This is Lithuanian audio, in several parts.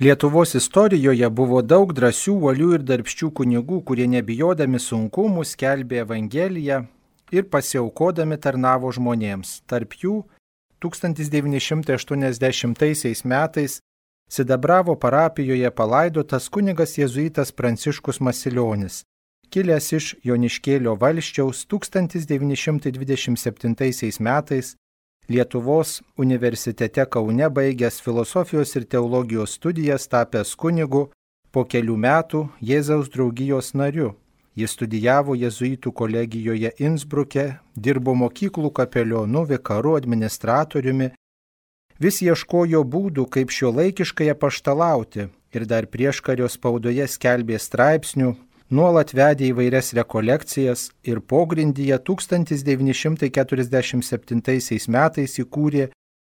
Lietuvos istorijoje buvo daug drąsių, uolių ir darbščių kunigų, kurie nebijodami sunkumų skelbė Evangeliją ir pasiaukodami tarnavo žmonėms. Tarp jų 1980 metais Sidabravo parapijoje palaidotas kunigas jėzuitas Pranciškus Masilionis, kilęs iš Joniškėlio valščiaus 1927 metais Lietuvos universitete Kaune baigęs filosofijos ir teologijos studijas tapęs kunigu, po kelių metų Jėzaus draugijos nariu. Jis studijavo jėzuitų kolegijoje Innsbruke, dirbo mokyklų kapelionu, vikaru, administratoriumi, vis ieškojo būdų, kaip šio laikiškai apaštalauti ir dar prieškario spaudoje skelbė straipsnių, nuolat vedė įvairias rekolekcijas ir pogrindyje 1947 metais įkūrė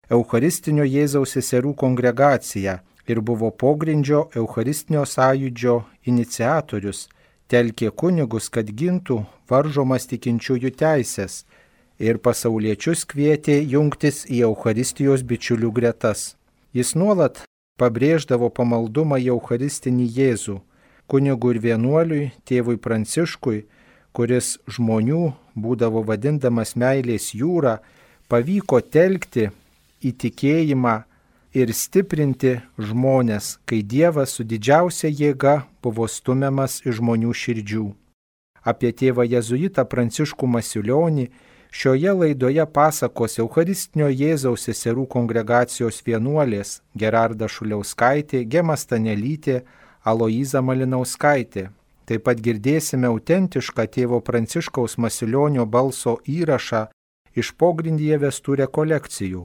Eucharistinio Jėzaus seserų kongregaciją ir buvo pogrindžio Eucharistinio sąjūdžio iniciatorius, telkė kunigus, kad gintų varžomas tikinčiųjų teisės ir pasauliečius kvietė jungtis į Eucharistijos bičiulių gretas. Jis nuolat pabrėždavo pamaldumą į Eucharistinį Jėzų kunigui ir vienuoliui, tėvui Pranciškui, kuris žmonių būdavo vadindamas meilės jūra, pavyko telkti į tikėjimą ir stiprinti žmonės, kai Dievas su didžiausia jėga buvo stumiamas iš žmonių širdžių. Apie tėvą Jėzuitą Pranciškų Masiulionį šioje laidoje pasakos Eucharistinio Jėzaus seserų kongregacijos vienuolės Gerarda Šuliauskaitė, Gema Stanelytė, Aloiza Malinauskaitė. Taip pat girdėsime autentišką tėvo Pranciškaus Masilionio balso įrašą iš pogrindyje vestų rekolekcijų.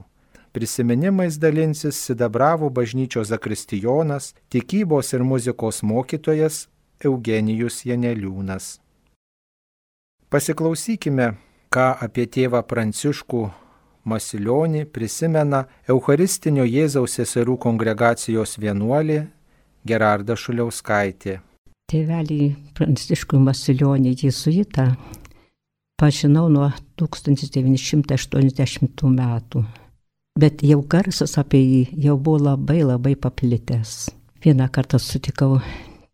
Prisiminimais dalinsis Sidabravo bažnyčios zakristijonas, tikybos ir muzikos mokytojas Eugenijus Janeliūnas. Pasiklausykime, ką apie tėvą Pranciškų Masilionį prisimena Eucharistinio Jėzaus seserų kongregacijos vienuolė Gerarda Šuliauskaitė. Tėvelį Pranciškų Masilionį Jėzuitą pažinau nuo 1980 metų, bet jau garsas apie jį jau buvo labai labai paplitęs. Vieną kartą sutikau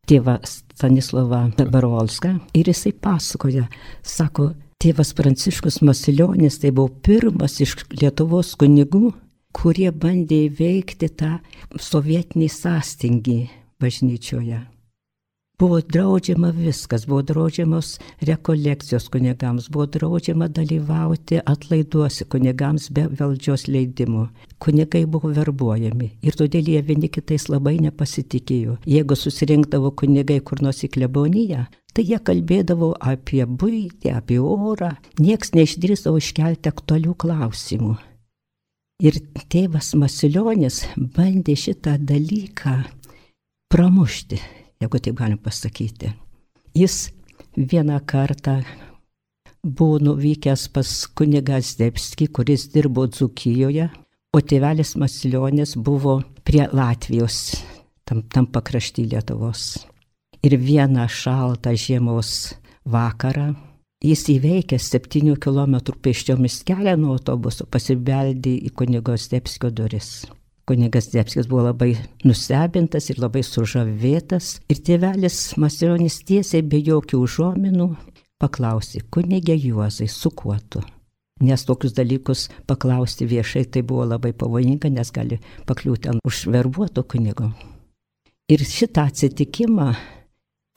tėvą Stanislavą Barolską ir jisai pasakoja, sako, tėvas Pranciškus Masilionis tai buvo pirmas iš Lietuvos kunigų, kurie bandė įveikti tą sovietinį sąstingį bažnyčioje. Buvo draudžiama viskas, buvo draudžiamos rekolekcijos kunigams, buvo draudžiama dalyvauti atlaiduosi kunigams be valdžios leidimų. Kunigai buvo verbuojami ir todėl jie vieni kitais labai nepasitikėjo. Jeigu susirinkdavo kunigai kur nors į kleboniją, tai jie kalbėdavo apie būtį, apie orą, nieks neišdrįsdavo iškelti aktualių klausimų. Ir tėvas Masilionis bandė šitą dalyką pramušti, jeigu taip galim pasakyti. Jis vieną kartą buvo nuvykęs pas kunigą Zdebskį, kuris dirbo Dzukijoje, o tėvelis Masilionės buvo prie Latvijos, tam, tam pakrašty Lietuvos. Ir vieną šaltą žiemos vakarą jis įveikęs 7 km pėsčiomis kelią nuo autobuso pasibeldė į kunigo Zdebskio duris. Kunigas Debskis buvo labai nustebintas ir labai sužavėtas. Ir tėvelis Masilionis tiesiai be jokių užuominų paklausė, kunigė Juozai, su kuo tu? Nes tokius dalykus paklausti viešai tai buvo labai pavojinga, nes gali pakliūti ant užverbuoto kunigo. Ir šitą atsitikimą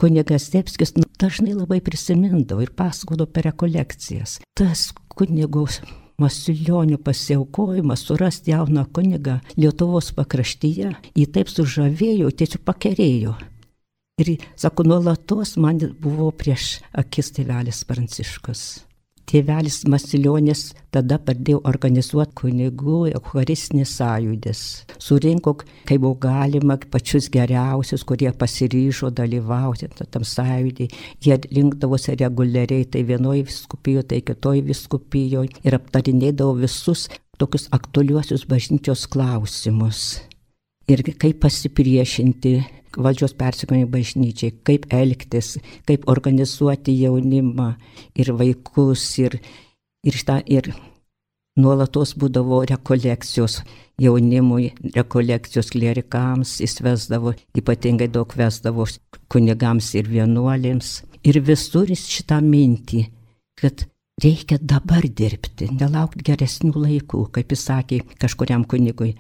kunigas Debskis dažnai labai prisimindavo ir pasakodavo per rekolekcijas. Tas kunigos Masilionio pasiaukojimas surasti jauną kunigą Lietuvos pakraštyje, jį taip sužavėjo, tiesiog pakerėjo. Ir, sako, nuolatos man buvo prieš akis tėvelis Pranciškus tėvelis Masilionis tada pradėjo organizuoti kunigų eucharistinės sąjūdis. Surinko, kaip buvo galima, pačius geriausius, kurie pasiryžo dalyvauti tam sąjūdį. Jie rinkdavosi reguliariai, tai vienoje viskupijoje, tai kitoje viskupijoje ir aptarinėdavo visus tokius aktualiuosius bažnyčios klausimus. Ir kaip pasipriešinti valdžios persikojimai bažnyčiai, kaip elgtis, kaip organizuoti jaunimą ir vaikus ir, ir, šitą, ir nuolatos būdavo rekolekcijos jaunimui, rekolekcijos klerikams, jis vesdavo, ypatingai daug vesdavo kunigams ir vienuolėms. Ir visur jis šitą mintį, kad reikia dabar dirbti, nelaukti geresnių laikų, kaip jis sakė kažkuriam kunigui.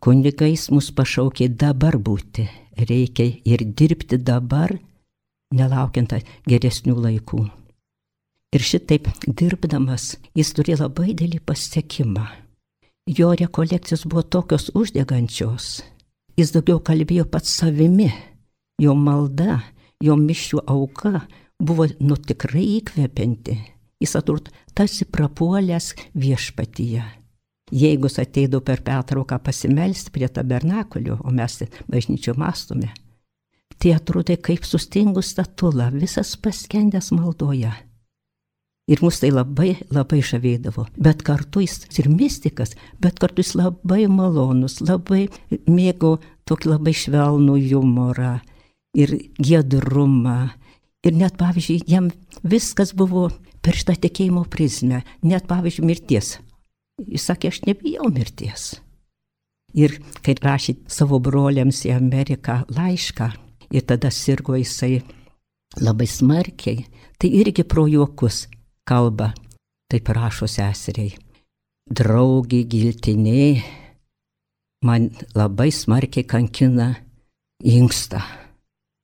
Kunigais mus pašaukė dabar būti, reikia ir dirbti dabar, nelaukiant geresnių laikų. Ir šitaip dirbdamas jis turėjo labai didelį pasiekimą. Jo rekolekcijos buvo tokios uždegančios. Jis daugiau kalbėjo pats savimi. Jo malda, jo mišių auka buvo nu tikrai įkvepianti. Jis atrodo tarsi prapuolęs viešpatyje. Jeigu jis ateidavo per pertrauką pasimelsti prie tabernakulio, o mes bažnyčio mastome, tai atrodė kaip sustingus statula, visas paskendęs maldoje. Ir mus tai labai, labai žavėdavo. Bet kartu jis ir mystikas, bet kartu jis labai malonus, labai mėgo tokį labai švelnų humorą ir giedrumą. Ir net, pavyzdžiui, jam viskas buvo per šitą tikėjimo prizmę, net, pavyzdžiui, mirties. Jis sakė, aš nebijau mirties. Ir kai rašė savo broliams į Ameriką laišką, ir tada sirgo jisai labai smarkiai, tai irgi pro juokus kalba, taip rašo seseriai. Draugiai giltinė man labai smarkiai kankina inksta.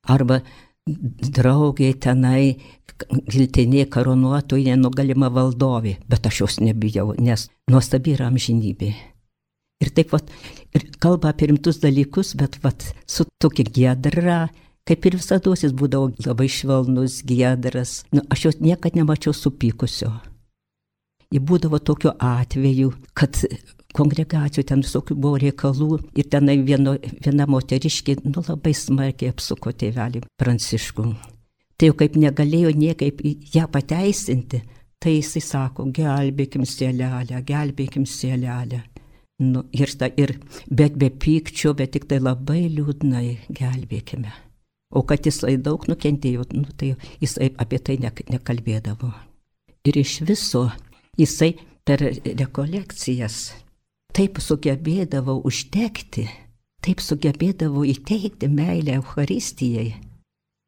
Arba draugiai tenai giltinė karonuotojų nenugalima valdovė, bet aš jos nebijau, nes nuostabi yra amžinybė. Ir taip pat, kalba apie rimtus dalykus, bet vat, su tokia gedra, Kaip ir visada jis būdavo labai švelnus, giedras. Nu, aš jo niekad nemačiau supykusio. Ji būdavo tokiu atveju, kad kongregacijų ten visokių buvo reikalų ir tenai vieno, viena moteriškė nu, labai smarkiai apsuko tėvelį Pranciškų. Tai jau kaip negalėjo niekaip ją pateisinti, tai jisai sako, gelbėkim sėlelę, gelbėkim sėlelę. Nu, ir, ta, ir, bet be pykčio, bet tik tai labai liūdnai gelbėkime. O kad jisai daug nukentėjo, nu, tai jisai apie tai ne, nekalbėdavo. Ir iš viso jisai per rekolekcijas taip sugebėdavo užtekti, taip sugebėdavo įteikti meilę Euharistijai.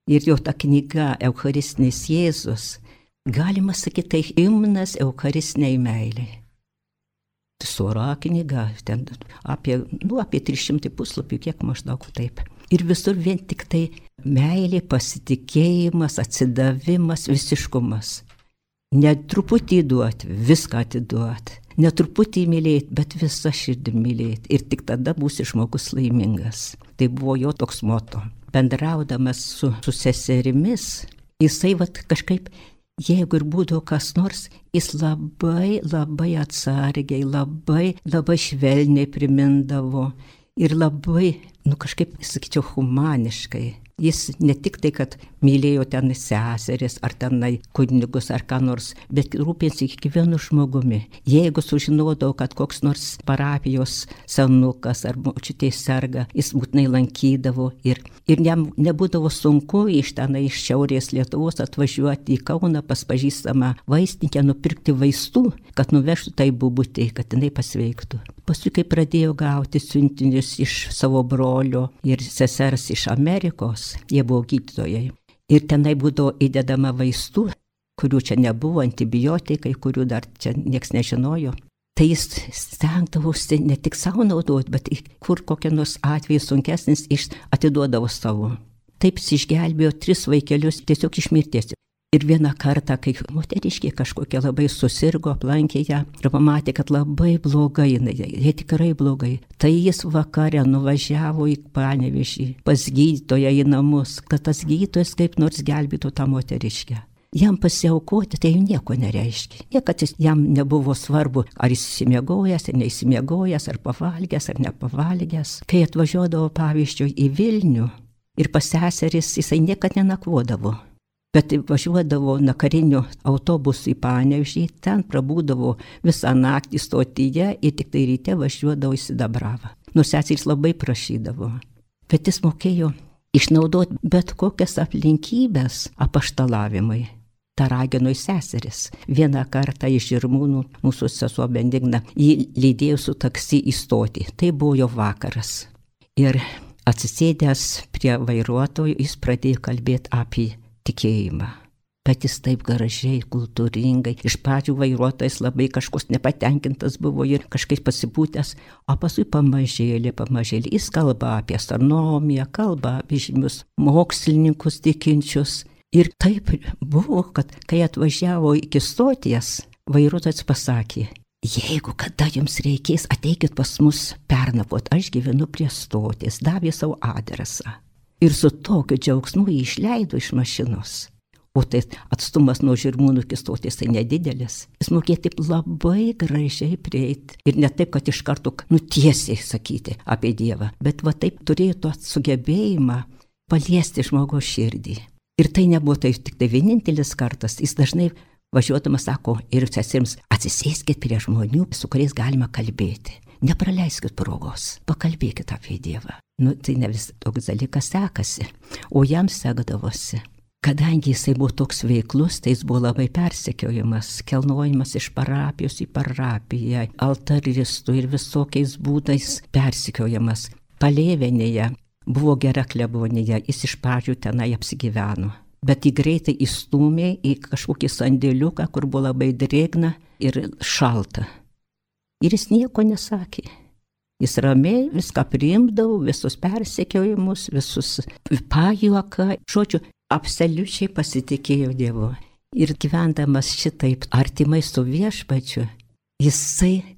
Ir jo ta knyga Eucharistinis Jėzus, galima sakyti, tai imnas Eucharistiniai meiliai. Sora knyga, ten apie, nu, apie 300 puslapių, kiek maždaug taip. Ir visur vien tik tai meilė, pasitikėjimas, atsidavimas, visiškumas. Netruputį duoti, viską atiduoti. Netruputį mylėti, bet visą širdį mylėti. Ir tik tada būsi žmogus laimingas. Tai buvo jo toks moto. Bendraudamas su, su seserimis, jisai vat kažkaip jeigu ir būdavo kas nors, jis labai, labai atsargiai, labai, labai švelniai primindavo ir labai, nu kažkaip, sakyčiau, humaniškai. Jis ne tik tai, kad mylėjo ten seseris ar tenai kunigus ar ką nors, bet rūpėsi kiekvienu žmogumi. Jeigu sužinodavo, kad koks nors parapijos senukas ar močiutė serga, jis būtinai lankydavo ir, ir jam nebūdavo sunku iš tenai iš šiaurės Lietuvos atvažiuoti į Kauną pas pažįstamą vaistinkę, nupirkti vaistų, kad nuvežtų tai bubutį, kad jinai pasveiktų. Paskui, kai pradėjo gauti siuntinius iš savo brolio ir sesers iš Amerikos, jie buvo gydytojai. Ir tenai būdavo įdedama vaistų, kurių čia nebuvo, antibiotikai, kurių dar čia niekas nežinojo. Tai jis stengdavosi ne tik savo naudoti, bet kur kokia nors atveju sunkesnis, atiduodavo savo. Taip jis išgelbėjo tris vaikelius tiesiog iš mirties. Ir vieną kartą, kai moteriškė kažkokia labai susirgo, aplankė ją ir pamatė, kad labai blogai, jie tikrai blogai, tai jis vakare nuvažiavo į panevišį pas gydytoją į namus, kad tas gydytojas kaip nors gelbėtų tą moteriškę. Jam pasiaukoti tai nieko nereiškia. Niekad jam nebuvo svarbu, ar jis įsimiegojęs, ar neįsimiegojęs, ar pavalgęs, ar nepavalgęs. Kai atvažiuodavo pavyzdžiui į Vilnių ir pas seseris, jisai niekad nenakvodavo bet važiuodavo nakariniu autobusu į Panežį, ten prabūdavo visą naktį stotyje ir tik tai ryte važiuodavo į Sidabravą. Nusesys labai prašydavo, bet jis mokėjo išnaudoti bet kokias aplinkybės apaštalavimui. tą ragino į seseris. Vieną kartą iš žirmūnų mūsų sesuo Bendigna jį lydėjo su taksi įstoti. Tai buvo jo vakaras. Ir atsisėdęs prie vairuotojo jis pradėjo kalbėti apie tikėjimą. Bet jis taip gražiai, kultūringai, iš pradžių vairuotojas labai kažkoks nepatenkintas buvo ir kažkaip pasipūtęs, o paskui pamažėlė, pamažėlė. Jis kalba apie astronomiją, kalba apie žymius mokslininkus tikinčius. Ir taip buvo, kad kai atvažiavo iki stoties, vairuotojas pasakė, Jeigu kada jums reikės, ateikit pas mus pernakvot, aš gyvenu prie stoties, davė savo adresą. Ir su tokiu džiaugsmu jį išleido iš mašinos. O tai atstumas nuo žirmūnų iki stoties tai nedidelis. Jis mokėjo taip labai gražiai prieiti. Ir ne taip, kad iš karto nutiesiai sakyti apie Dievą, bet va taip turėjo to sugebėjimą paliesti žmogaus širdį. Ir tai nebuvo tai tik tai vienintelis kartas. Jis dažnai važiuodamas sako ir sesims, atsisėskit prie žmonių, su kuriais galima kalbėti. Nepraleiskit progos, pakalbėkit apie Dievą. Nu, tai ne vis toks dalykas sekasi, o jam sekdavosi. Kadangi jisai buvo toks veiklus, tai jis buvo labai persekiojimas, kelnojimas iš parapijos į parapiją, altaristų ir visokiais būdais persekiojimas. Palėvenėje buvo gera klebonija, jis iš pradžių tenai apsigyveno bet jį greitai įstumė į kažkokį sandėliuką, kur buvo labai drėgna ir šalta. Ir jis nieko nesakė. Jis ramiai viską priimdavo, visus persekiojimus, visus pajuoką, žodžiu, absoliučiai pasitikėjo Dievu. Ir gyvendamas šitaip artimai su viešpačiu, jisai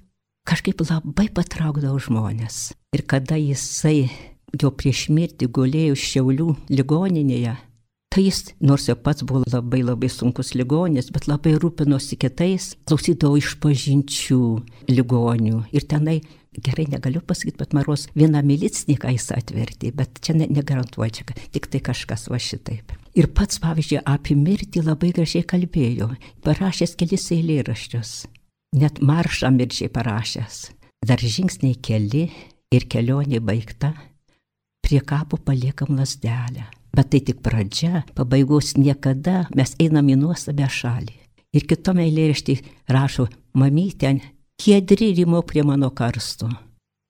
kažkaip labai patraukdavo žmonės. Ir kada jisai jo prieš mirtį gulėjo Šiaulių ligoninėje, Tai jis, nors jau pats buvo labai labai sunkus ligonis, bet labai rūpinosi kitais, klausydavo iš pažinčių ligonių. Ir tenai, gerai negaliu pasakyti, bet Maros vieną milicininką jis atvertė, bet čia ne, negarantuoju, čia tik tai kažkas va šitaip. Ir pats, pavyzdžiui, apie mirtį labai gražiai kalbėjo, parašęs kelis eilėraščius, net maršą mirčiai parašęs. Dar žingsniai keli ir kelionė baigta, prie kapo paliekam lasdelę Bet tai tik pradžia, pabaigos niekada mes einam į nuostabę šalį. Ir kitome eilėraštį rašo, mamytė, kiedri rimo prie mano karsto.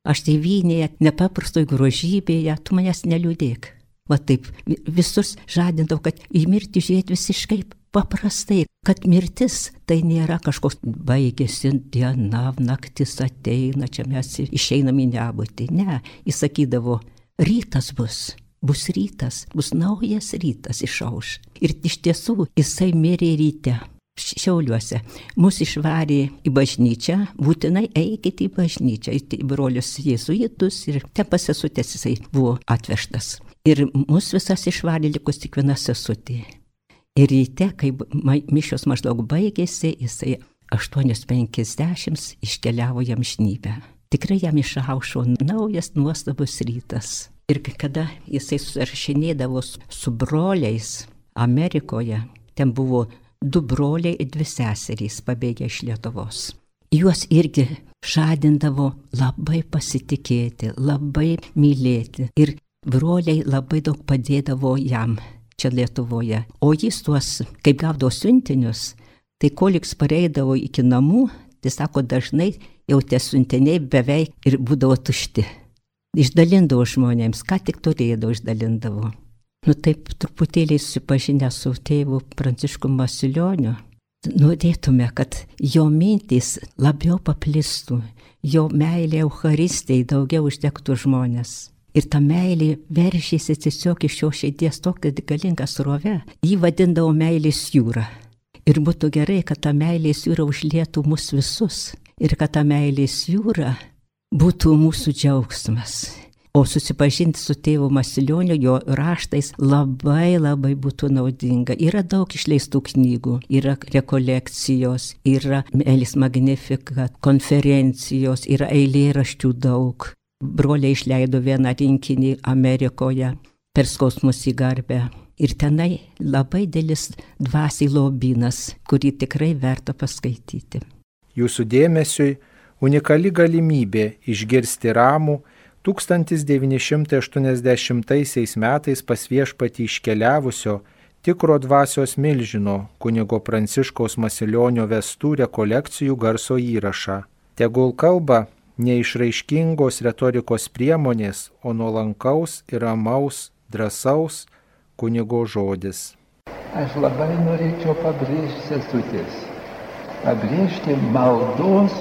Aš tėvynėje, nepaprastoj grožybėje, tu manęs neliūdėk. Va taip, visus žadindavau, kad į mirtį žiūrėti visiškai paprastai, kad mirtis tai nėra kažkoks baigėsi diena, naktis ateina, čia mes išeinam į nebūtį. Ne, jis sakydavo, rytas bus, bus rytas, bus naujas rytas išauš. Ir iš tiesų jisai mirė ryte. Šiauliuose. Mus išvarė į bažnyčią, būtinai eikite į bažnyčią, į brolius jėzuitus ir ten pasisutės jisai buvo atvežtas. Ir mus visas išvarė likus tik viena sesutė. Ir ryte, kai mišios maždaug baigėsi, jisai 8.50 iškeliavo jam šnybę. Tikrai jam išaušo naujas nuostabus rytas. Ir kada jisai susirašinėdavo su broliais Amerikoje, ten buvo du broliai ir dvi seserys pabėgę iš Lietuvos. Juos irgi žadindavo labai pasitikėti, labai mylėti. Ir broliai labai daug padėdavo jam čia Lietuvoje. O jis tuos, kaip gaudavo siuntinius, tai koliks pareidavo iki namų, tai sako, dažnai jau tie siuntiniai beveik ir būdavo tušti išdalindavo žmonėms, ką tik turėdavo išdalindavo. Nu taip truputėlį susipažinę su tėvu Prancišku Masilioniu, norėtume, kad jo mintys labiau paplistų, jo meilė Euharistijai daugiau uždegtų žmonės. Ir ta meilė veržėsi tiesiog iš jo širdies tokia galinga srove, jį vadindavo meilės jūra. Ir būtų gerai, kad ta meilės jūra užlietų mus visus. Ir kad ta meilės jūra būtų mūsų džiaugsmas. O susipažinti su tėvu Masilioniu, jo raštais labai labai būtų naudinga. Yra daug išleistų knygų, yra rekolekcijos, yra Elis Magnifika, konferencijos, yra eilėraščių daug. Broliai išleido vieną rinkinį Amerikoje per skausmus į garbę. Ir tenai labai dėlis dvasiai lobinas, kurį tikrai verta paskaityti. Jūsų dėmesiui unikali galimybė išgirsti ramų 1980 metais pas viešpatį iškeliavusio tikro dvasios milžino kunigo Pranciškaus Masilionio vestų rekolekcijų garso įrašą. Tegul kalba neišraiškingos retorikos priemonės, o nuolankaus ir ramaus, drąsaus kunigo žodis. Aš labai norėčiau pabrėžti sesutės, pabrėžti maldos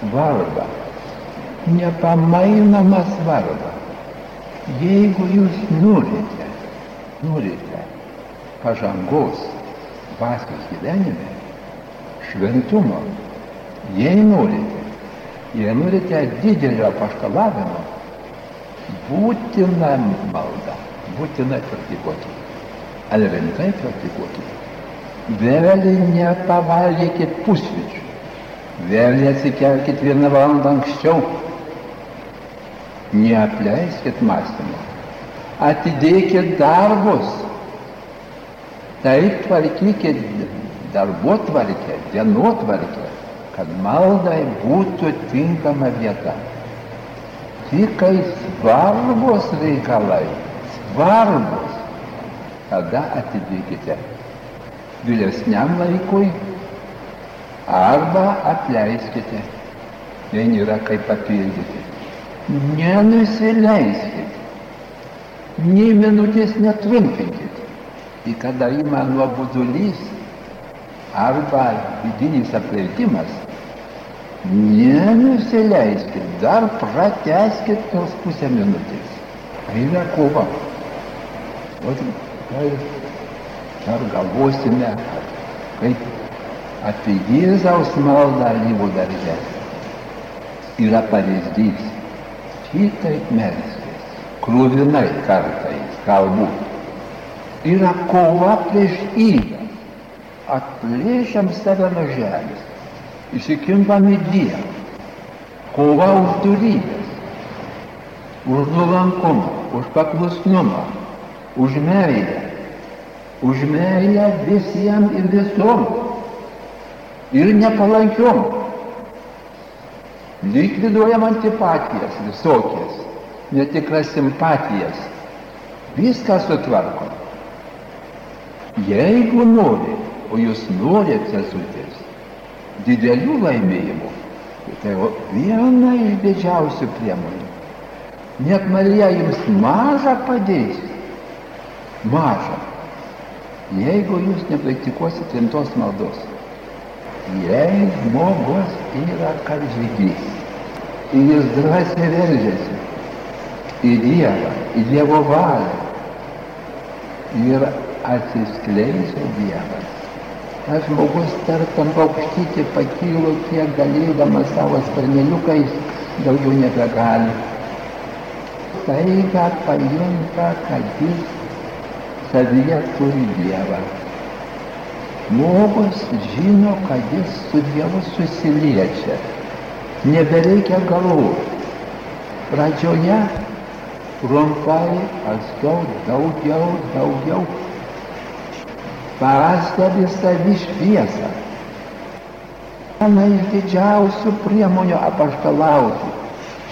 svarbą, nepamainomą svarbą. Jeigu jūs norite, norite pažangos dvasios gyvenime, šventumo, jei norite, jei norite didelio paštalavimo, būtina malda, būtina praktikuoti. Ar rimtai praktikuoti? Vėlį nepavalgykit pusryčių. Vėlį atsikelkit vieną valandą anksčiau neapleiskit mąstymo. Atidėkit darbus. Taip tvarkykit darbotvarkę, dienotvarkę, kad maldai būtų tinkama vieta. Tik kai svarbus reikalai, svarbus, tada atidėkite vėlesniam laikui arba atleiskite. Ten yra kaip papildyti. Nenusileiskit. Nei minutės netrumpinkit. Į kada ima nuobodulys arba vidinis apleitimas, nenusileiskit, dar prateskit tos pusę minutės. Yra kova. O tai ar galvosime, kaip apie Jėzaus maldą alyvų darbe. Yra pavyzdys šitaip melskis, krūvinai kartais galbūt. Yra kova prieš įdą. Atplėšiam save nuo žemės, įsikimbam į Dievą. Kova už durybės, už nuolankumą, už paklusnumą, už meilę, už meilę visiems ir visom. Ir nepalankiom likviduojam antipatijas visokias, netikras simpatijas, viską sutvarkom. Jeigu nori, o jūs norite sesutės, didelių laimėjimų, tai viena iš didžiausių priemonių. Net Marija jums mažą padės. Mažą. Jeigu jūs nepraktikuosite rimtos maldos. Jei žmogus yra karžygys, ir jis drąsiai veržiasi į Dievą, į Dievo valią ir atsiskleidžia Dievas. Tas žmogus tartam paukštyti pakylo, kiek galėdamas savo sparneliukais, daugiau nebegali. Staiga pajunta, kad jis savyje turi Dievą. Žmogus žino, kad jis su Dievu susiliečia nebereikia galvoti. Pradžioje trumpai, paskiau daugiau, daugiau. Pastebi savi šviesą. Viena iš didžiausių priemonių apaštalauti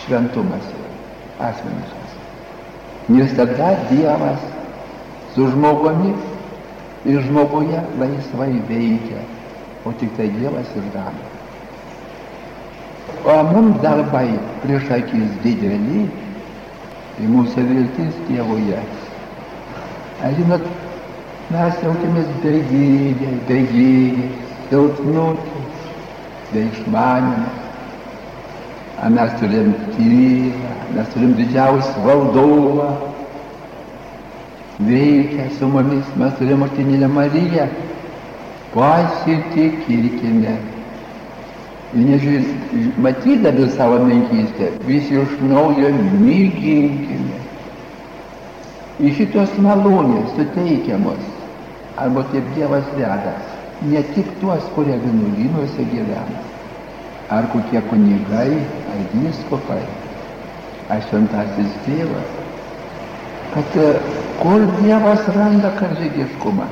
šventumas asmeniškas. Nes tada Dievas su žmogumi ir žmoguje laisvai veikia, o tik tai Dievas ir daro. O mums darbai prieš akis dideli, tai mūsų viltis Dievoje. Ar žinot, mes jaučiamės bejėgiai, bejėgiai, silpnučiai, be išmanimo. Ar mes turim tylą, mes turim didžiausią valdovą, veikia su mumis, mes turim motinėlę Mariją. Pasitikėkime nežiūrint, matydami savo menkystę, vis iš naujo myginkime. Iš šitos malonės suteikiamos, arba taip Dievas veda, ne tik tuos, kurie vienuolynuose gyvena, ar kokie kunigai, ar vyskupai, ar šventasis Dievas, kad e, kur Dievas randa karžygiškumą.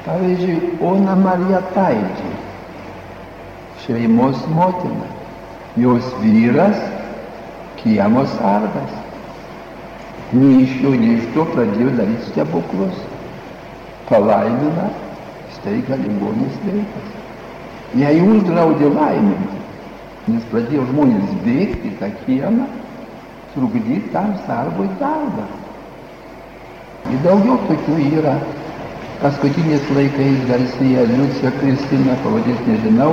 Pavyzdžiui, Ona Marija Taidžiai šeimos motina, jos vyras kiemo sargas. Nei iš jo, nei iš to pradėjo daryti stebuklus. palaimina, staiga ligonis sveikas. Jei uždraudė laiminti, nes pradėjo žmonės bėgti į tą kiemą, trukdyti tam sargui darbą. Ir daugiau tokių yra. Paskutiniais laikais garsėja Liucija Kristina, pavadės nežinau,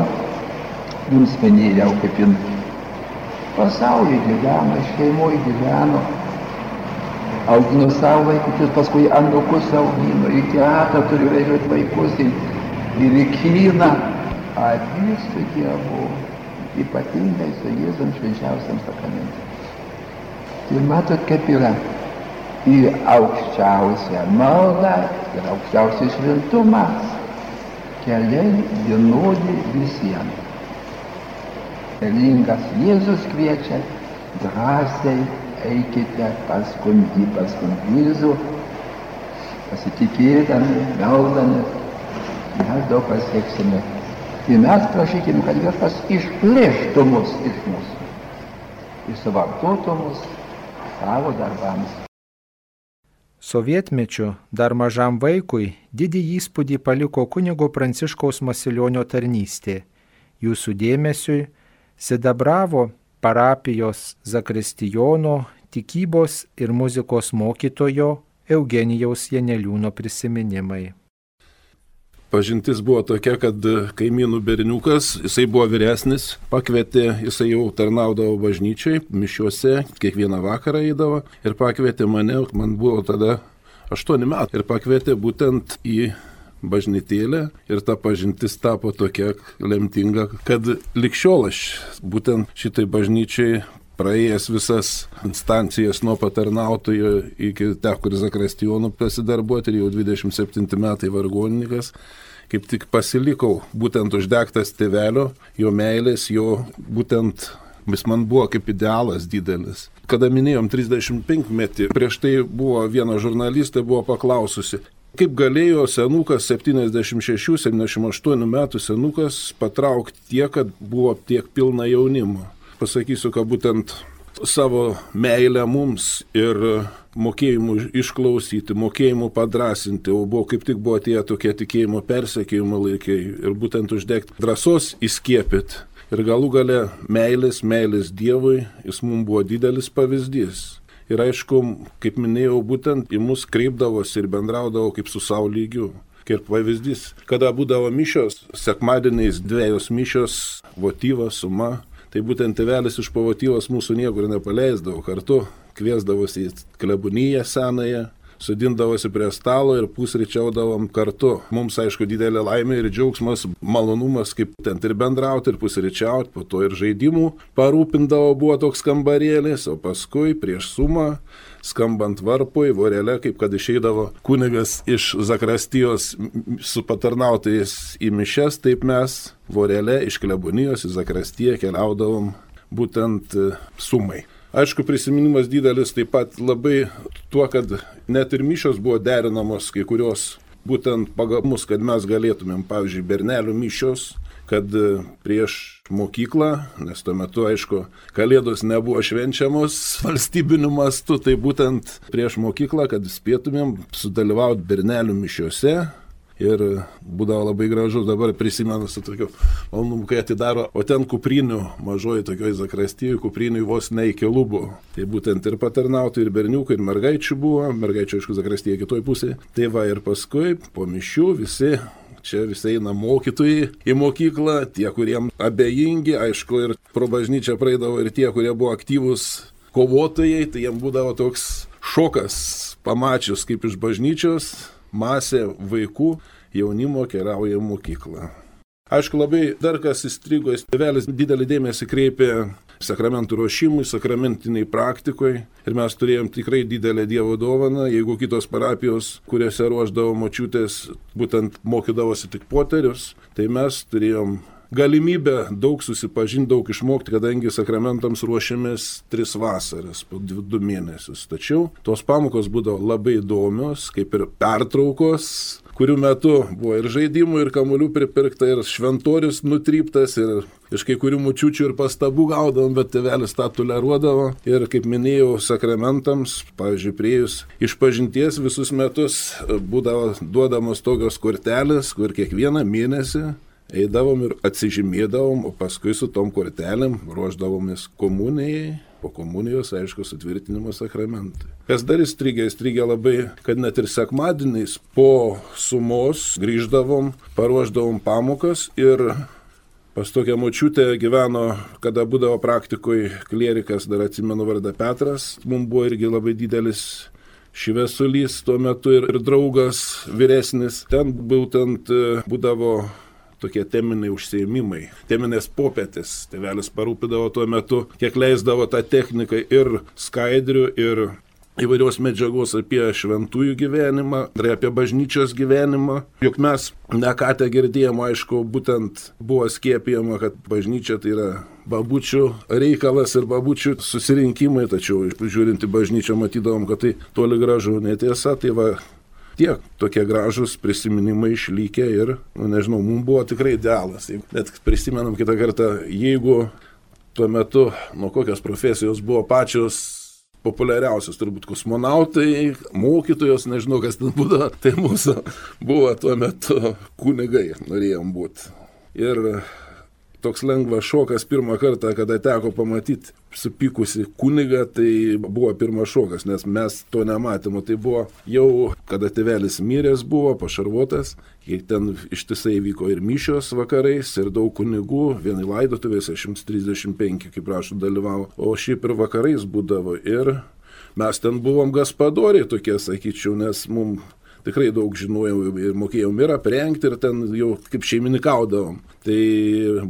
jums kaip jin pasaulyje gyveno, šeimoje gyveno, augino savo vaikučius, paskui andukus augino, į teatrą turi vežioti vaikus ir, į kiną. Abi su Dievu, ypatingai su Jėzum švenčiausiam sakramentu. Ir matot, kaip yra. Į aukščiausią maldą ir aukščiausią šventumas. Keliai vienodi visiems. Relingas Jėzus kviečia drąsiai eikite paskui jį, paskui Jėzų, pasitikėdami, meldami, mes daug pasieksime. Ir mes prašykime, kad viešpas išplėštų mus iš mūsų ir suvartotų mus savo darbams. Sovietmečiu dar mažam vaikui didį įspūdį paliko kunigo Pranciškaus Masilionio tarnystė. Jūsų dėmesiui Sidabravo parapijos zakristijono tikybos ir muzikos mokytojo Eugenijaus Janeliūno prisiminimai. Pažintis buvo tokia, kad kaimynų berniukas, jisai buvo vyresnis, pakvietė, jisai jau tarnaudavo bažnyčiai, mišiuose, kiekvieną vakarą eidavo ir pakvietė mane, man buvo tada 8 metai, ir pakvietė būtent į bažnytėlę ir ta pažintis tapo tokia lemtinga, kad likščiol aš būtent šitai bažnyčiai praėjęs visas instancijas nuo patarnautojo iki teko ir zakristijonų pasidarbuoti ir jau 27 metai vargonininkas, kaip tik pasilikau būtent uždegtas tėvelio, jo meilės, jo būtent Jis man buvo kaip idealas didelis. Kada minėjom 35 metį, prieš tai buvo viena žurnalistė buvo paklaususi, Kaip galėjo senukas 76-78 metų senukas patraukti tiek, kad buvo tiek pilna jaunimo? Pasakysiu, kad būtent savo meilę mums ir mokėjimu išklausyti, mokėjimu padrasinti, o buvo kaip tik buvo tie tokie tikėjimo persekėjimo laikai ir būtent uždegti drąsos įskiepyti. Ir galų gale meilės, meilės Dievui, jis mums buvo didelis pavyzdys. Ir aišku, kaip minėjau, būtent į mus kreipdavosi ir bendraudavo kaip su savo lygiu. Kaip pavyzdys, kada būdavo mišios, sekmadieniais dviejos mišios, votyvas, suma, tai būtent tėvelis iš pavotyvos mūsų niekur nepaleisdavo, kartu kviesdavosi į klebuniją senąją, sudindavosi prie stalo ir pusryčiaudavom kartu. Mums, aišku, didelė laimė ir džiaugsmas, malonumas, kaip ten ir bendrauti, ir pusryčiauti, po to ir žaidimų parūpindavo buvo toks kambarėlis, o paskui prieš sumą skambant varpui, vorelė, kaip kad išeidavo kunigas iš Zakrastijos su patarnautais į mišes, taip mes vorelė iš klebonijos į Zakrastiją keliaudavom būtent sumai. Aišku, prisiminimas didelis taip pat labai tuo, kad net ir mišios buvo derinamos kai kurios būtent pagal mus, kad mes galėtumėm, pavyzdžiui, bernelių mišios, kad e, prieš mokyklą, nes tuo metu, aišku, kalėdos nebuvo švenčiamos valstybiniu mastu, tai būtent prieš mokyklą, kad spėtumėm sudalyvauti bernelių mišiuose, ir būdavo labai gražus, dabar prisimenu su tokiu malonumu, kai atidaro, o ten kuprinių, mažoji tokioj zakrastyjų, kuprinių vos ne iki lubų. Tai būtent ir patarnautų, ir berniukų, ir mergaičių buvo, mergaičių aišku zakrastyje kitoj pusėje. Tai va ir paskui po mišių visi čia visi eina mokytojai į mokyklą, tie, kuriem abejingi, aišku, ir pro bažnyčią praeidavo ir tie, kurie buvo aktyvūs kovotojai, tai jiems būdavo toks šokas, pamačius kaip iš bažnyčios masė vaikų jaunimo keliauja į mokyklą. Aišku, labai dar kas įstrigo, tėvelis didelį dėmesį kreipė sakramentų ruošimui, sakramentiniai praktikoje ir mes turėjom tikrai didelę Dievo dovaną, jeigu kitos parapijos, kuriuose ruoždavo močiutės, būtent mokydavosi tik poterius, tai mes turėjom galimybę daug susipažinti, daug išmokti, kadangi sakramentams ruošiamės tris vasaras, po dvi, du mėnesius. Tačiau tos pamokos būdavo labai įdomios, kaip ir pertraukos, kurių metu buvo ir žaidimų, ir kamuolių pripirkta, ir šventorius nutryptas, ir iš kai kurių mučiučių ir pastabų gaudavom, bet tėvelis tą toleruodavo. Ir kaip minėjau, sakramentams, pavyzdžiui, priejus iš pažinties visus metus būdavo duodamos tokios kortelės, kur kiekvieną mėnesį eidavom ir atsižymėdavom, o paskui su tom kortelėm ruoždavomės komunijai po komunijos, aišku, sutvirtinimo sakramentai. Kas dar įstrigė, įstrigė labai, kad net ir sekmadieniais po sumos grįždavom, paruoždavom pamokas ir pas tokią močiutę gyveno, kada būdavo praktikui klierikas, dar atsimenu vardą Petras, mums buvo irgi labai didelis šviesulys tuo metu ir, ir draugas vyresnis. Ten būtent e, būdavo tokie teminiai užsiemimai, teminės popietės. Tevelis parūpidavo tuo metu, kiek leisdavo tą techniką ir skaidrių, ir įvairios medžiagos apie šventųjų gyvenimą, ir apie bažnyčios gyvenimą. Juk mes ne ką te girdėjom, aišku, būtent buvo skiepijama, kad bažnyčia tai yra babučių reikalas ir babučių susirinkimai, tačiau žiūrint į bažnyčią matydavom, kad tai toli gražu netiesa, tai va tiek tokie gražus prisiminimai išlikę ir, nu, nežinau, mums buvo tikrai idealas. Net prisimenam kitą kartą, jeigu tuo metu, nuo kokios profesijos buvo pačios populiariausios, turbūt kosmonautai, mokytojos, nežinau kas ten būdavo, tai mūsų buvo tuo metu kunigai, norėjom būti. Ir toks lengvas šokas pirmą kartą, kada teko pamatyti supykusi kuniga, tai buvo pirmas šokas, nes mes to nematėme. Tai buvo jau, kada tėvelis miręs buvo, pašarvotas, kiek ten ištisai vyko ir mišios vakarais, ir daug kunigų, vienai laidotuvėse 135, kaip prašau, dalyvavo, o šiaip ir vakarais būdavo. Ir mes ten buvom gaspadoriai tokie, sakyčiau, nes mums tikrai daug žinojau ir mokėjom ir aprengti, ir ten jau kaip šeimininkaudavom. Tai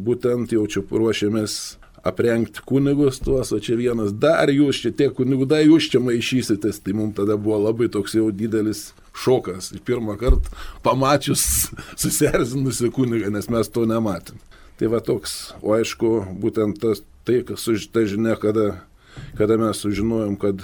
būtent jau čia ruošiamės aprengti kunigus tuos, o čia vienas, dar jūs čia tie kunigų, dar jūs čia maišysitės, tai mums tada buvo labai toks jau didelis šokas. Pirmą kartą pamačius susierzinusi kunigą, nes mes to nematėm. Tai va toks, o aišku, būtent tas, tai, kas už tą žinia, kada, kada mes sužinojom, kad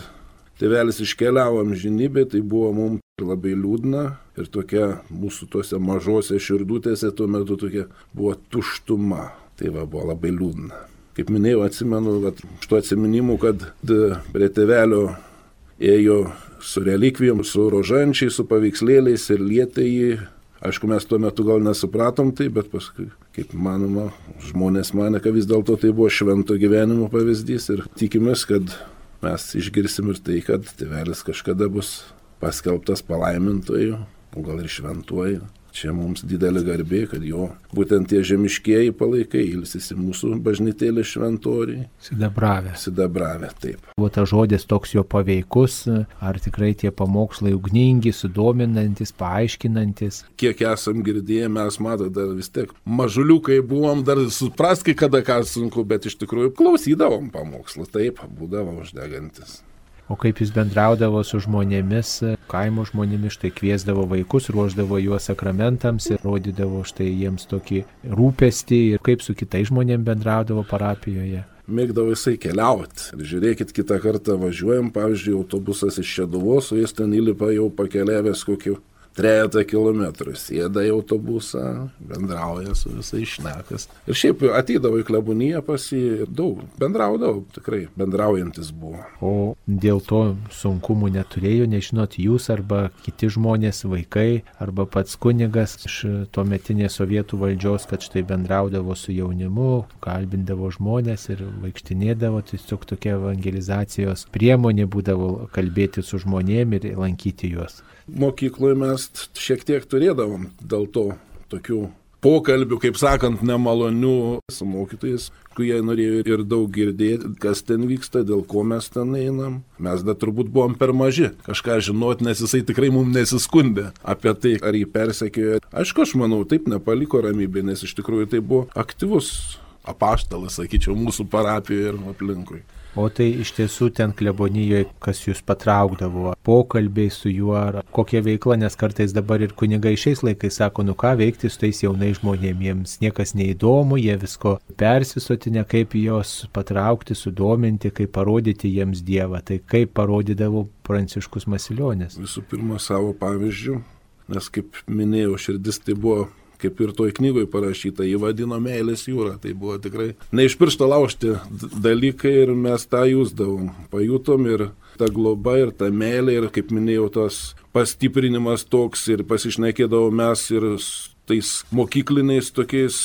tėvelis iškeliavo amžinybė, tai buvo mums labai liūdna ir tokia mūsų tuose mažose širdutėse tuo metu tokia buvo tuštuma. Tai va buvo labai liūdna. Kaip minėjau, atsimenu, kad iš to atsiminimų, kad prie tėvelio ėjo su relikvijom, su rožančiais, su paveikslėliais ir lietė jį. Aišku, mes tuo metu gal nesupratom tai, bet paskui, kaip manoma, žmonės mane, kad vis dėlto tai buvo švento gyvenimo pavyzdys ir tikimės, kad mes išgirsim ir tai, kad tėvelis kažkada bus paskelbtas palaimintoju, o gal ir šventuoju. Čia mums didelė garbė, kad jo būtent tie žemiškieji palaikai ilsisi mūsų bažnytėlė šventoriai. Sidabravę. Sidabravę, taip. Buvo tas žodis toks jo paveikus, ar tikrai tie pamokslai ugningi, sudominantis, paaiškinantis. Kiek esam girdėję, mes matome dar vis tiek mažuliukai buvom, dar supraski, kada ką sunku, bet iš tikrųjų klausydavom pamokslą, taip, būdavo uždegantis. O kaip jis bendraudavo su žmonėmis, kaimo žmonėmis, štai kviesdavo vaikus, ruoždavo juos sakramentams ir rodydavo štai jiems tokį rūpestį ir kaip su kitais žmonėmis bendraudavo parapijoje. Mėgdavo jisai keliauti. Ir žiūrėkit, kitą kartą važiuojam, pavyzdžiui, autobusas iš Šeduvos, o jis ten įlipa jau pakeliavęs kokiu trejata kilometrų, sėda į autobusą, bendrauja su visais šnekas. Ir šiaip ateidavo į kleboniją pas jį daug, bendraudavo, tikrai bendraujantis buvo. O dėl to sunkumų neturėjo, nežinot, jūs arba kiti žmonės, vaikai, arba pats kunigas iš tuo metinės sovietų valdžios, kad štai bendraudavo su jaunimu, kalbindavo žmonės ir vaikštinėdavo, tiesiog tokia evangelizacijos priemonė būdavo kalbėti su žmonėmis ir lankyti juos mokykloje mes šiek tiek turėdavom dėl to tokių pokalbių, kaip sakant, nemalonių su mokytojais, kurie norėjo ir daug girdėti, kas ten vyksta, dėl ko mes ten einam. Mes dar turbūt buvom per maži kažką žinot, nes jisai tikrai mums nesiskundė apie tai, ar jį persekiojo. Aišku, aš manau, taip nepaliko ramybė, nes iš tikrųjų tai buvo aktyvus apaštalas, sakyčiau, mūsų parapijoje ir aplinkui. O tai iš tiesų ten klebonijoje, kas jūs patraukdavo, pokalbiai su juo, ar kokia veikla, nes kartais dabar ir kunigai šiais laikais sako, nu ką veikti su tais jaunais žmonėmis, niekas neįdomu, jie visko persisotinę, kaip juos patraukti, sudominti, kaip parodyti jiems Dievą. Tai kaip parodydavo Pranciškus Masilionis. Visų pirma, savo pavyzdžių nes kaip minėjau, širdis tai buvo kaip ir toj knygoje parašyta, jį vadino meilės jūra. Tai buvo tikrai ne iš piršto laužti dalykai ir mes tą jūsdavom. Pajutom ir ta globa ir ta meilė ir, kaip minėjau, tas pastiprinimas toks ir pasišnekėdavom mes ir tais mokykliniais tokiais,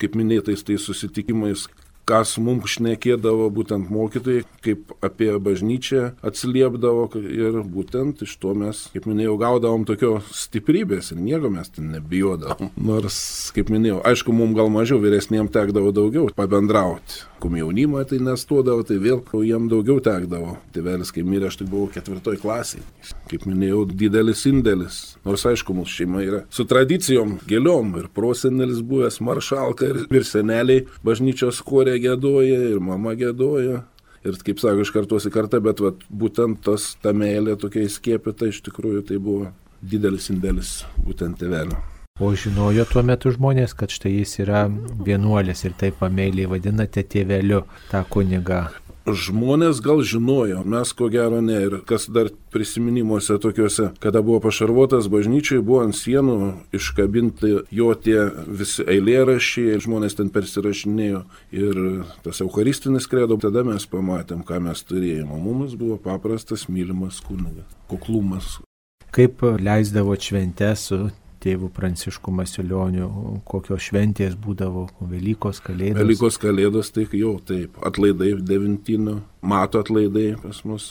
kaip minėtais, tais susitikimais, kas mums šnekėdavo būtent mokytojai, kaip apie bažnyčią atsiliepdavo ir būtent iš to mes, kaip minėjau, gaudavom tokio stiprybės ir nieko mes ten nebijodavom. Nors, kaip minėjau, aišku, mums gal mažiau vyresniem tekdavo daugiau pabendrauti komjaunimą tai nestuodavo, tai vėl jam daugiau tekdavo. Tėvelis, kai mirė, aš tik buvau ketvirtoj klasiai. Kaip minėjau, didelis indėlis. Nors aišku, mūsų šeima yra su tradicijom, gėliom. Ir prosenelis buvęs maršalka, ir, ir seneliai bažnyčios korė gėdoja, ir mama gėdoja. Ir kaip sako, iš kartos į kartą, bet vat, būtent tas, ta meilė tokia įskiepita, iš tikrųjų tai buvo didelis indėlis būtent tėvelio. O žinojo tuo metu žmonės, kad štai jis yra vienuolis ir taip pameiliai vadinate tėveliu tą kunigą. Žmonės gal žinojo, mes ko gero ne. Ir kas dar prisiminimuose tokiuose, kada buvo pašarvotas bažnyčiai, buvo ant sienų iškabinti jo tie visi eilėrašiai, žmonės ten persirašinėjo ir tas eucharistinis kredo, tada mes pamatėm, ką mes turėjome. Mums buvo paprastas, mylimas kunigas, kuklumas. Kaip leisdavo šventę su tėvų Pranciškų Masiulionių, kokios šventės būdavo, Velykos kalėdos. Velykos kalėdos, tai jau taip, atlaidai devintinių, mato atlaidai pas mus.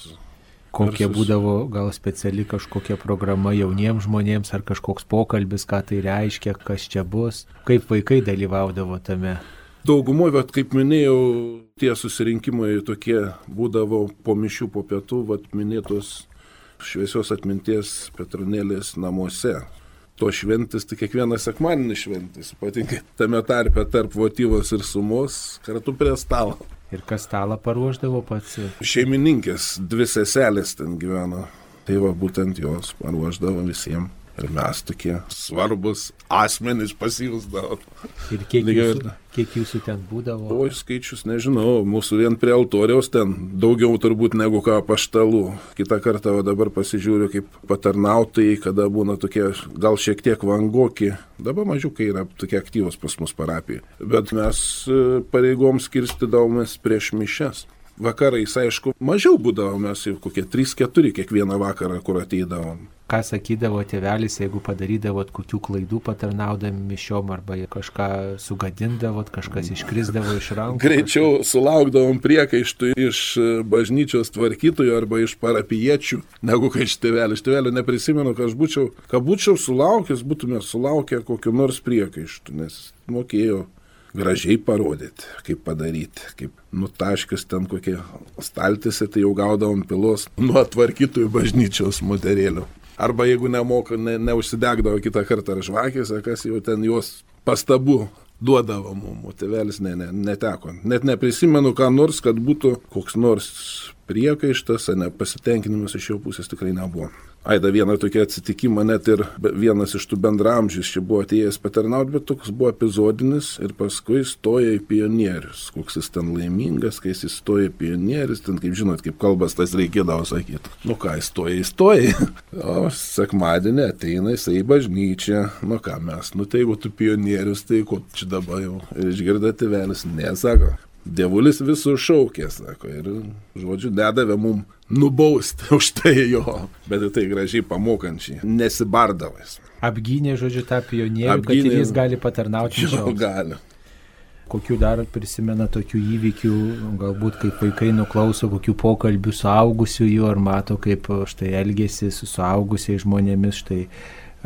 Kokie versus... būdavo gal speciali kažkokia programa jauniems žmonėms ar kažkoks pokalbis, ką tai reiškia, kas čia bus, kaip vaikai dalyvaudavo tame. Daugumoje, bet kaip minėjau, tie susirinkimai tokie būdavo po mišių, po pietų, vat minėtos šviesios atminties Petronėlės namuose to šventis, tai kiekvieną sekmanį šventis, ypatingai tame tarpe tarp votyvos ir sumos, kartu prie stalo. Ir kas stalą paruoždavo pats? Šeimininkės, dvi seselės ten gyveno. Tai va būtent jos paruoždavo visiems. Ir mes tokie svarbus asmenys pasijūsdavom. Ir kiek jūsų, kiek jūsų ten būdavo? O skaičius nežinau, mūsų vien prie altoriaus ten daugiau turbūt negu ką paštalų. Kita kartą o dabar pasižiūriu kaip patarnautai, kada būna tokie gal šiek tiek vangoki. Dabar mažiukai yra tokie aktyvus pas mus parapijai. Bet mes e, pareigom skirstydavomės prieš mišes vakarais, aišku, mažiau būdavo, mes jau kokie 3-4 kiekvieną vakarą, kur ateidavom ką sakydavo tėvelis, jeigu padarydavot kokių klaidų patarnaudami mišiom arba kažką sugadindavot, kažkas iškrisdavo iš rankų. Greičiau kažką... sulaukdavom priekaištų iš bažnyčios tvarkytojų arba iš parapiečių, negu kad iš tėvelio. Iš tėvelio neprisimenu, kad aš būčiau, kad būčiau sulaukęs, būtume sulaukę kokiu nors priekaištų, nes mokėjau gražiai parodyti, kaip padaryti, kaip nutaškius ten kokie staltėse, tai jau gaudavom pilos nuo tvarkytojų bažnyčios moterėlių. Arba jeigu nemoka, ne, neužsidegdavo kitą kartą ar žvakės, ar kas jau ten juos pastabų duodavo mums, tėvelis ne, ne, neteko. Net neprisimenu, ką nors, kad būtų koks nors priekaištas, nepasitenkinimas iš jo pusės tikrai nebuvo. Aida vieną tokį atsitikimą, net ir vienas iš tų bendramžius čia buvo atėjęs patarnauti, bet toks buvo epizodinis ir paskui stoja į pionierius. Koks jis ten laimingas, kai jis įstoja į pionierius, ten kaip žinot, kaip kalbas tas reikėdavo sakyti. Nu ką, įstoja, įstoja. O sekmadienį ateina jisai į bažnyčią. Nu ką mes, nu tai jeigu tu pionierius, tai ko čia dabar jau. Ir išgirda tėvelis, nesako. Dievulis visų šaukė, sako, ir, žodžiu, nedavė mum nubausti už tai jo, bet tai gražiai pamokančiai, nesibardavais. Apgynė, žodžiu, tą pionierių, Apgynė, kad ir jis gali patarnauti. Jo, gali. Kokių dar prisimena tokių įvykių, galbūt kaip vaikai nuklauso kokių pokalbių suaugusių jų, ar mato, kaip štai elgesi su suaugusiais žmonėmis, štai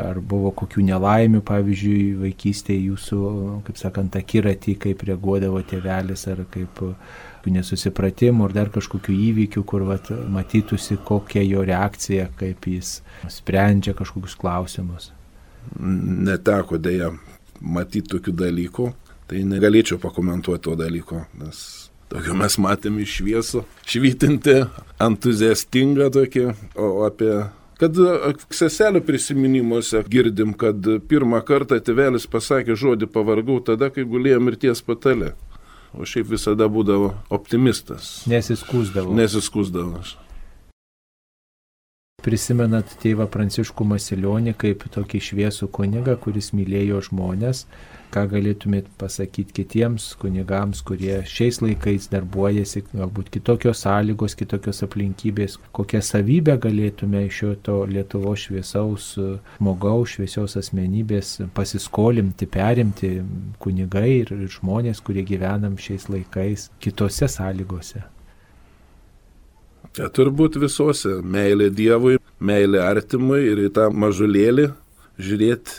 ar buvo kokių nelaimių, pavyzdžiui, vaikystėje jūsų, kaip sakant, akiratį, kaip reaguodavo tėvelis, ar kaip nesusipratimų, ar dar kažkokių įvykių, kur vat, matytųsi, kokia jo reakcija, kaip jis sprendžia kažkokius klausimus. Neteko dėja matyti tokių dalykų, tai negalėčiau pakomentuoti to dalyko, nes tokio mes matėme iš šviesų, švytinti, entuziastingą tokį, o apie Kad e, seselio prisiminimuose girdim, kad pirmą kartą tėvelis pasakė žodį pavargau tada, kai gulėjo mirties patale. O šiaip visada būdavo optimistas. Nesiskūsdavo. Nesiskūsdavo. prisimenat tėvą Pranciškų Masilionį kaip tokį šviesų kunigą, kuris mylėjo žmonės, ką galėtumėt pasakyti kitiems kunigams, kurie šiais laikais darbuojasi, galbūt kitokios sąlygos, kitokios aplinkybės, kokią savybę galėtume iš šio to Lietuvo šviesaus žmogaus, šviesios asmenybės pasiskolimti, perimti kunigai ir žmonės, kurie gyvenam šiais laikais kitose sąlygose. Ja, turbūt visose - meilė Dievui, meilė artimui ir į tą mažulėlį žiūrėti,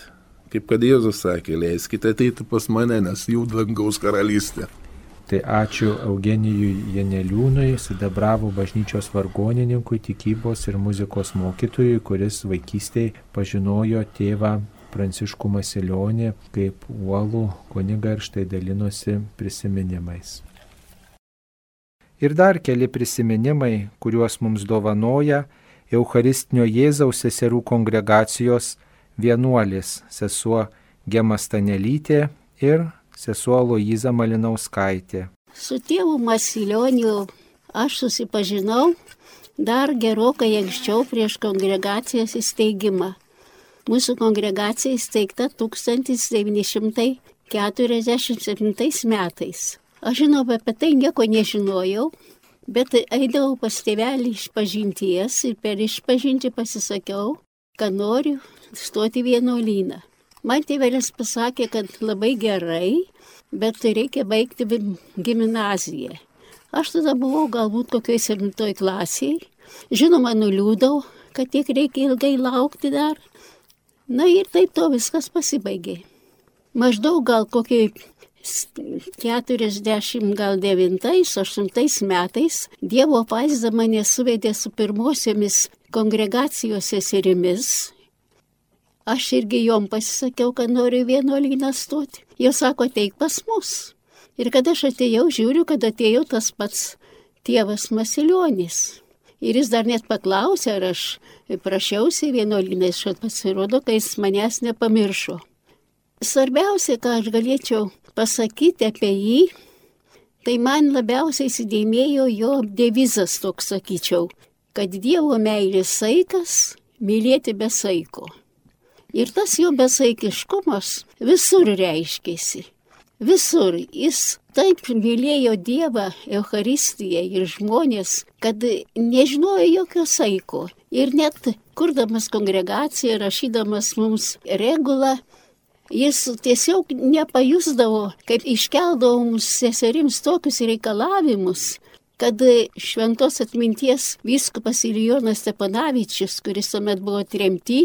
kaip kad Jėzus sakė, leiskite ateiti pas mane, nes jų dangaus karalystė. Tai ačiū Eugenijui Janeliūnui, Sidabravo bažnyčios vargonininkui, tikybos ir muzikos mokytojui, kuris vaikystėje pažinojo tėvą Pranciškų Masilionį kaip uolų kunigą ir štai dalinosi prisiminimais. Ir dar keli prisiminimai, kuriuos mums dovanoja Eucharistinio Jėzaus seserų kongregacijos vienuolis sesuo Gema Stanelytė ir sesuo Loiza Malinauskaitė. Su tėvu Masilioniu aš susipažinau dar gerokai anksčiau prieš kongregacijos įsteigimą. Mūsų kongregacija įsteigta 1947 metais. Aš žinau, apie tai nieko nežinojau, bet eidavau pas tėvelį iš pažinties ir per išpažinti pasisakiau, kad noriu stoti vienuolyną. Man tėvelis pasakė, kad labai gerai, bet reikia baigti gimnaziją. Aš tada buvau galbūt kokioj septintoj klasiai. Žinoma, nuliūdau, kad tiek reikia ilgai laukti dar. Na ir taip to viskas pasibaigė. Maždaug gal kokiai 40 gal 9-8 metais Dievo apvaizda mane suvedė su pirmosiomis kongregacijos seserimis. Aš irgi jom pasisakiau, kad noriu vienuolyną stoti. Jos sako, teik pas mus. Ir kada aš atėjau, žiūriu, kad atėjo tas pats tėvas Masilionis. Ir jis dar net paklausė, ar aš prašiausi vienuolynai, šat pasirodo, kai jis manęs nepamiršo. Svarbiausia, ką aš galėčiau pasakyti apie jį, tai man labiausiai įsidėmėjo jo devizas toks, sakyčiau, kad Dievo meilės saikas - mylėti be saiko. Ir tas jo besaikiškumas visur reiškėsi. Visur jis taip mylėjo Dievą, Eucharistiją ir žmonės, kad nežinojo jokio saiko. Ir net kurdamas kongregaciją, rašydamas mums regulą, Jis tiesiog nepajusdavo, kaip iškeldavo mums seserims tokius reikalavimus, kad šventos atminties vyskupas Ilijonas Stepanavičius, kuris tuomet buvo tremty,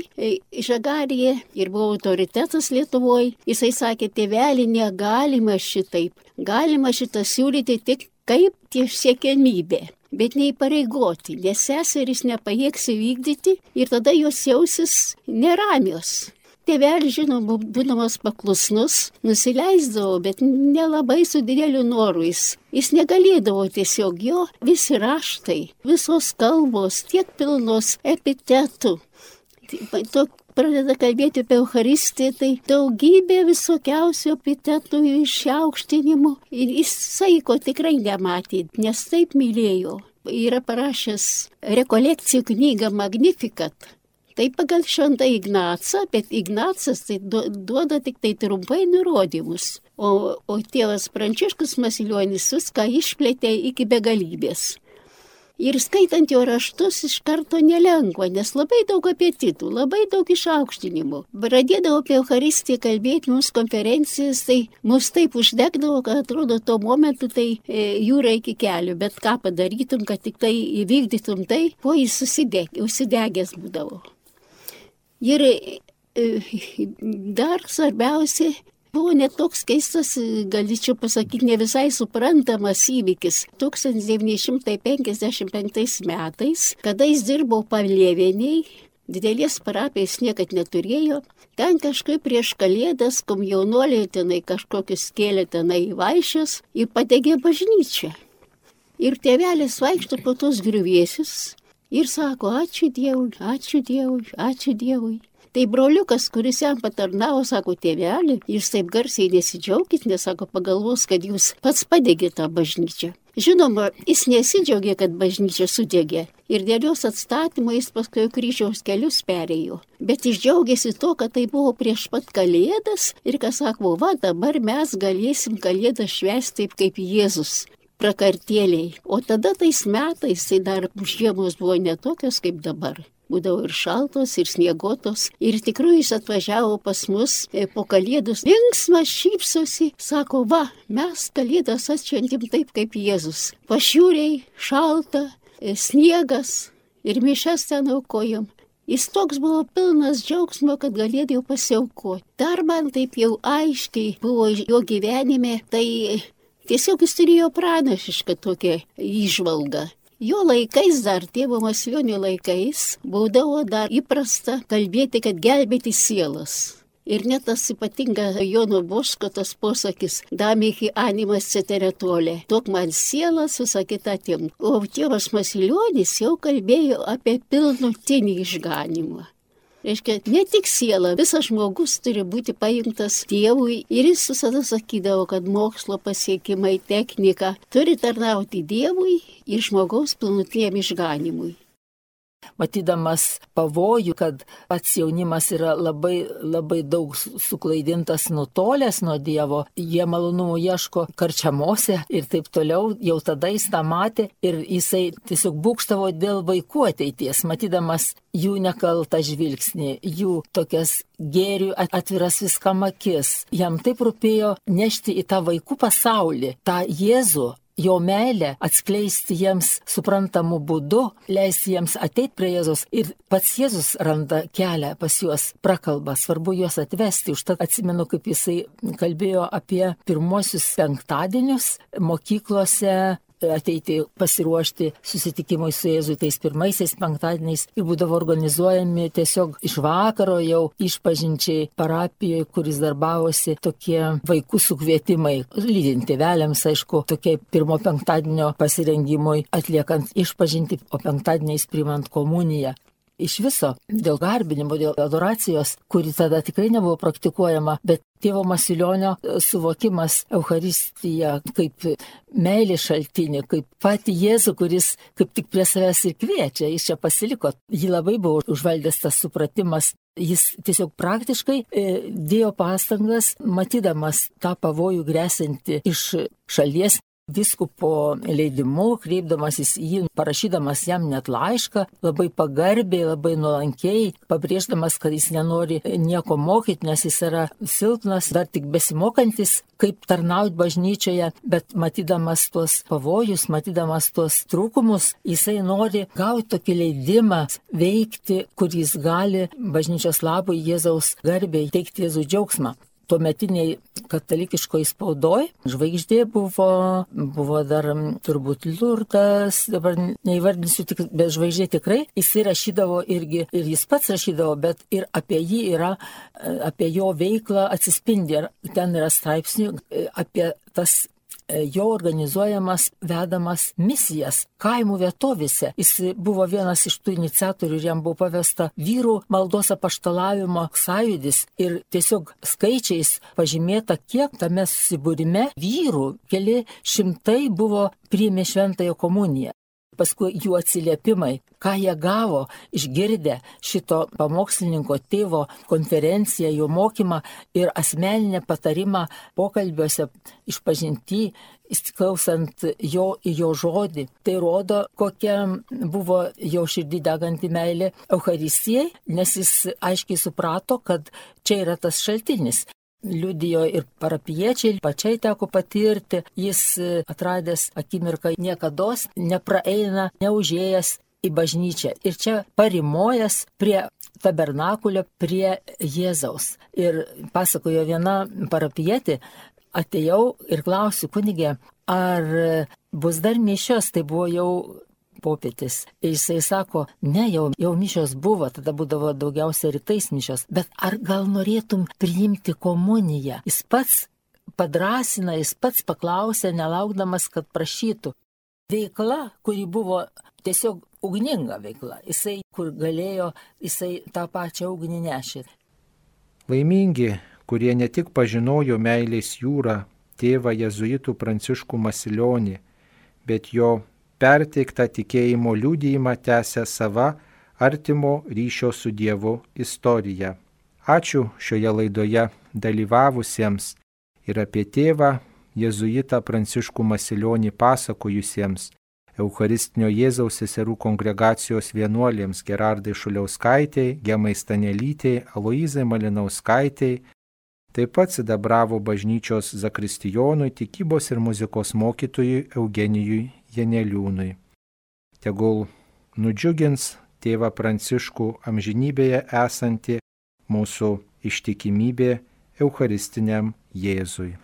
žagarėje ir buvo autoritetas Lietuvoje, jisai sakė, tėvelį negalima šitaip, galima šitą siūlyti tik kaip tiesiekiamybė. Bet neįpareigoti, nes seserys nepajėgs įvykdyti ir tada jos jausis neramios. Tėvelis, žinoma, būdamas paklusnus, nusileisdavo, bet nelabai su dideliu noru jis. Jis negalėdavo tiesiog jo visi raštai, visos kalbos, tiek pilnos epitetų. To pradeda kalbėti apie Eucharistiją, tai daugybė visokiausių epitetų išaukštinimų. Ir jis saiko tikrai nematė, nes taip mylėjo. Yra parašęs rekolekcijų knygą Magnificat Tai pagal šventą Ignacą, bet Ignacas tai duoda tik tai trumpai nurodymus, o, o tėvas Pranciškus Masilionis viską išplėtė iki begalybės. Ir skaitant jo raštus iš karto nelengva, nes labai daug apetitų, labai daug išaukštinimų. Pradėdavo apie Eucharistiją kalbėti mums konferencijas, tai mus taip uždegdavo, kad atrodo tuo momentu tai e, jūra iki kelių, bet ką padarytum, kad tik tai įvykdytum tai, po jis susideg, užsidegęs būdavo. Ir e, dar svarbiausia, buvo net toks keistas, galėčiau pasakyti, ne visai suprantamas įvykis. 1955 metais, kada jis dirbo pavlėvieniai, didelės parapijos niekad neturėjo, ten kažkaip prieš kalėdas, kom jaunuoliai tenai kažkokius kėlė tenai vaišius ir padegė bažnyčią. Ir tėvelis vaikšto po tos griuvėsius Ir sako, ačiū Dievui, ačiū Dievui, ačiū Dievui. Tai broliukas, kuris jam patarnavo, sako, tėvelį, jūs taip garsiai nesidžiaugit, nes sako, pagalvos, kad jūs pats padegėte tą bažnyčią. Žinoma, jis nesidžiaugė, kad bažnyčia sudegė ir dėl jos atstatymo jis paskui kryžiaus kelius perėjo. Bet jis džiaugiasi to, kad tai buvo prieš pat kalėdas ir kas sako, va dabar mes galėsim kalėdą švęsti taip kaip Jėzus. Prakartėliai. O tada tais metais tai dar žiemos buvo netokios kaip dabar būdavo ir šaltos, ir sniegotos. Ir tikrai jis atvažiavo pas mus e, po kalėdus. Linksmas šypsosi, sako, va, mes kalėdas atšventim taip kaip Jėzus. Pašiūriai, šalta, e, sniegas ir mišes ten aukojom. Jis toks buvo pilnas džiaugsmo, kad galėdėjau pasiaukoti. Dar man taip jau aiškiai buvo jo gyvenime, tai tiesiog jis turėjo pranašišką tokią įžvalgą. Jo laikais dar, tėvo Maslionio laikais, būdavo dar įprasta kalbėti, kad gelbėti sielas. Ir net tas ypatinga Jono Boško tas posakis, damihi animas ceteretolė, tok man sielas, visą kitą tiem. O tėvas Masilionis jau kalbėjo apie pilnutinį išganimą. Reiškia, ne tik siela, visas žmogus turi būti paimtas Dievui ir jis visada sakydavo, kad mokslo pasiekimai, technika turi tarnauti Dievui ir žmogaus pilnutiem išganimui matydamas pavojų, kad pats jaunimas yra labai, labai daug suklaidintas, nutolęs nuo Dievo, jie malonumų ieško karčiamose ir taip toliau, jau tada jis tą matė ir jisai tiesiog būkštavo dėl vaikų ateities, matydamas jų nekaltą žvilgsnį, jų tokias gėrių atviras viskam akis. Jam taip rūpėjo nešti į tą vaikų pasaulį, tą Jėzų, jo meilę atskleisti jiems suprantamu būdu, leisti jiems ateiti prie Jėzus ir pats Jėzus randa kelią pas juos, prakalba, svarbu juos atvesti. Užtat atsimenu, kaip jisai kalbėjo apie pirmosius penktadienius mokyklose ateiti pasiruošti susitikimui su Jėzu tais pirmaisiais penktadieniais. Ir būdavo organizuojami tiesiog iš vakaro jau išpažinčiai parapijoje, kuris darbavosi tokie vaikų sukvietimai, lydinti vėliams, aišku, tokie pirmo penktadienio pasirengimui atliekant išpažinti, o penktadieniais primant komuniją iš viso dėl garbinimo, dėl adoracijos, kuri tada tikrai nebuvo praktikuojama, bet tėvo Masilionio suvokimas Euharistiją kaip meilės šaltinį, kaip patį Jėzų, kuris kaip tik prie savęs ir kviečia, jis čia pasiliko. Jį labai buvo užvaldęs tas supratimas. Jis tiesiog praktiškai e, dėjo pastangas, matydamas tą pavojų grėsinti iš šalies, viskupo leidimu, kreipdamasis į jį, parašydamas jam net laišką, labai pagarbiai, labai nuolankiai, pabrėždamas, kad jis nenori nieko mokyti, nes jis yra silpnas, dar tik besimokantis, kaip tarnauti bažnyčioje, bet matydamas tuos pavojus, matydamas tuos trūkumus, jisai nori gauti tokį leidimą veikti, kur jis gali bažnyčios labui Jėzaus garbiai teikti Jėzų džiaugsmą tuometiniai katalikiškoji spaudoj žvaigždė buvo, buvo dar turbūt Lurdas, dabar neįvardinsiu tik, bet žvaigždė tikrai, jis rašydavo irgi, ir jis pats rašydavo, bet ir apie jį yra, apie jo veiklą atsispindi, ten yra straipsnių apie tas jo organizuojamas, vedamas misijas kaimų vietovėse. Jis buvo vienas iš tų iniciatorių ir jam buvo pavesta vyrų maldos apaštalavimo sąjūdis ir tiesiog skaičiais pažymėta, kiek tame susibūrime vyrų, keli šimtai buvo priėmė šventąją komuniją paskui jų atsiliepimai, ką jie gavo išgirdę šito pamokslininko tėvo konferenciją, jo mokymą ir asmeninę patarimą pokalbiuose išpažinti, įsiklausant jo į jo žodį. Tai rodo, kokia buvo jo širdį deganti meilė Euharistijai, nes jis aiškiai suprato, kad čia yra tas šaltinis liudijo ir parapiečiai, pačiai teko patirti, jis e, atradęs akimirką niekada nepraeina, neužėjęs į bažnyčią. Ir čia parimojas prie tabernakulio, prie Jėzaus. Ir pasakojo viena parapietė, atėjau ir klausiu kunigė, ar bus dar mišios, tai buvo jau popietis. Jisai sako, ne, jau, jau mišios buvo, tada būdavo daugiausia rytais mišios, bet ar gal norėtum priimti komuniją? Jis pats padrasina, jis pats paklausė, nelaukdamas, kad prašytų. veikla, kuri buvo tiesiog ugninga veikla. Jisai, kur galėjo, jisai tą pačią ugnį nešė. Laimingi, kurie ne tik pažinojo meilės jūrą, tėvą jėzuitų Pranciškų Masilionį, bet jo perteiktą tikėjimo liūdėjimą tęsia sava artimo ryšio su Dievu istorija. Ačiū šioje laidoje dalyvavusiems ir apie tėvą jėzuitą Pranciškų Masilionį pasakojusiems Eucharistinio Jėzaus seserų kongregacijos vienuolėms Gerardai Šuliauskaitėjai, Gemai Stanelytėjai, Aloizai Malinauskaitėjai, taip pat sidabravo bažnyčios zakristijonui, tikybos ir muzikos mokytojui Eugenijui Janeliūnui. Tegul nudžiugins tėvą Pranciškų amžinybėje esanti mūsų ištikimybė Eucharistiniam Jėzui.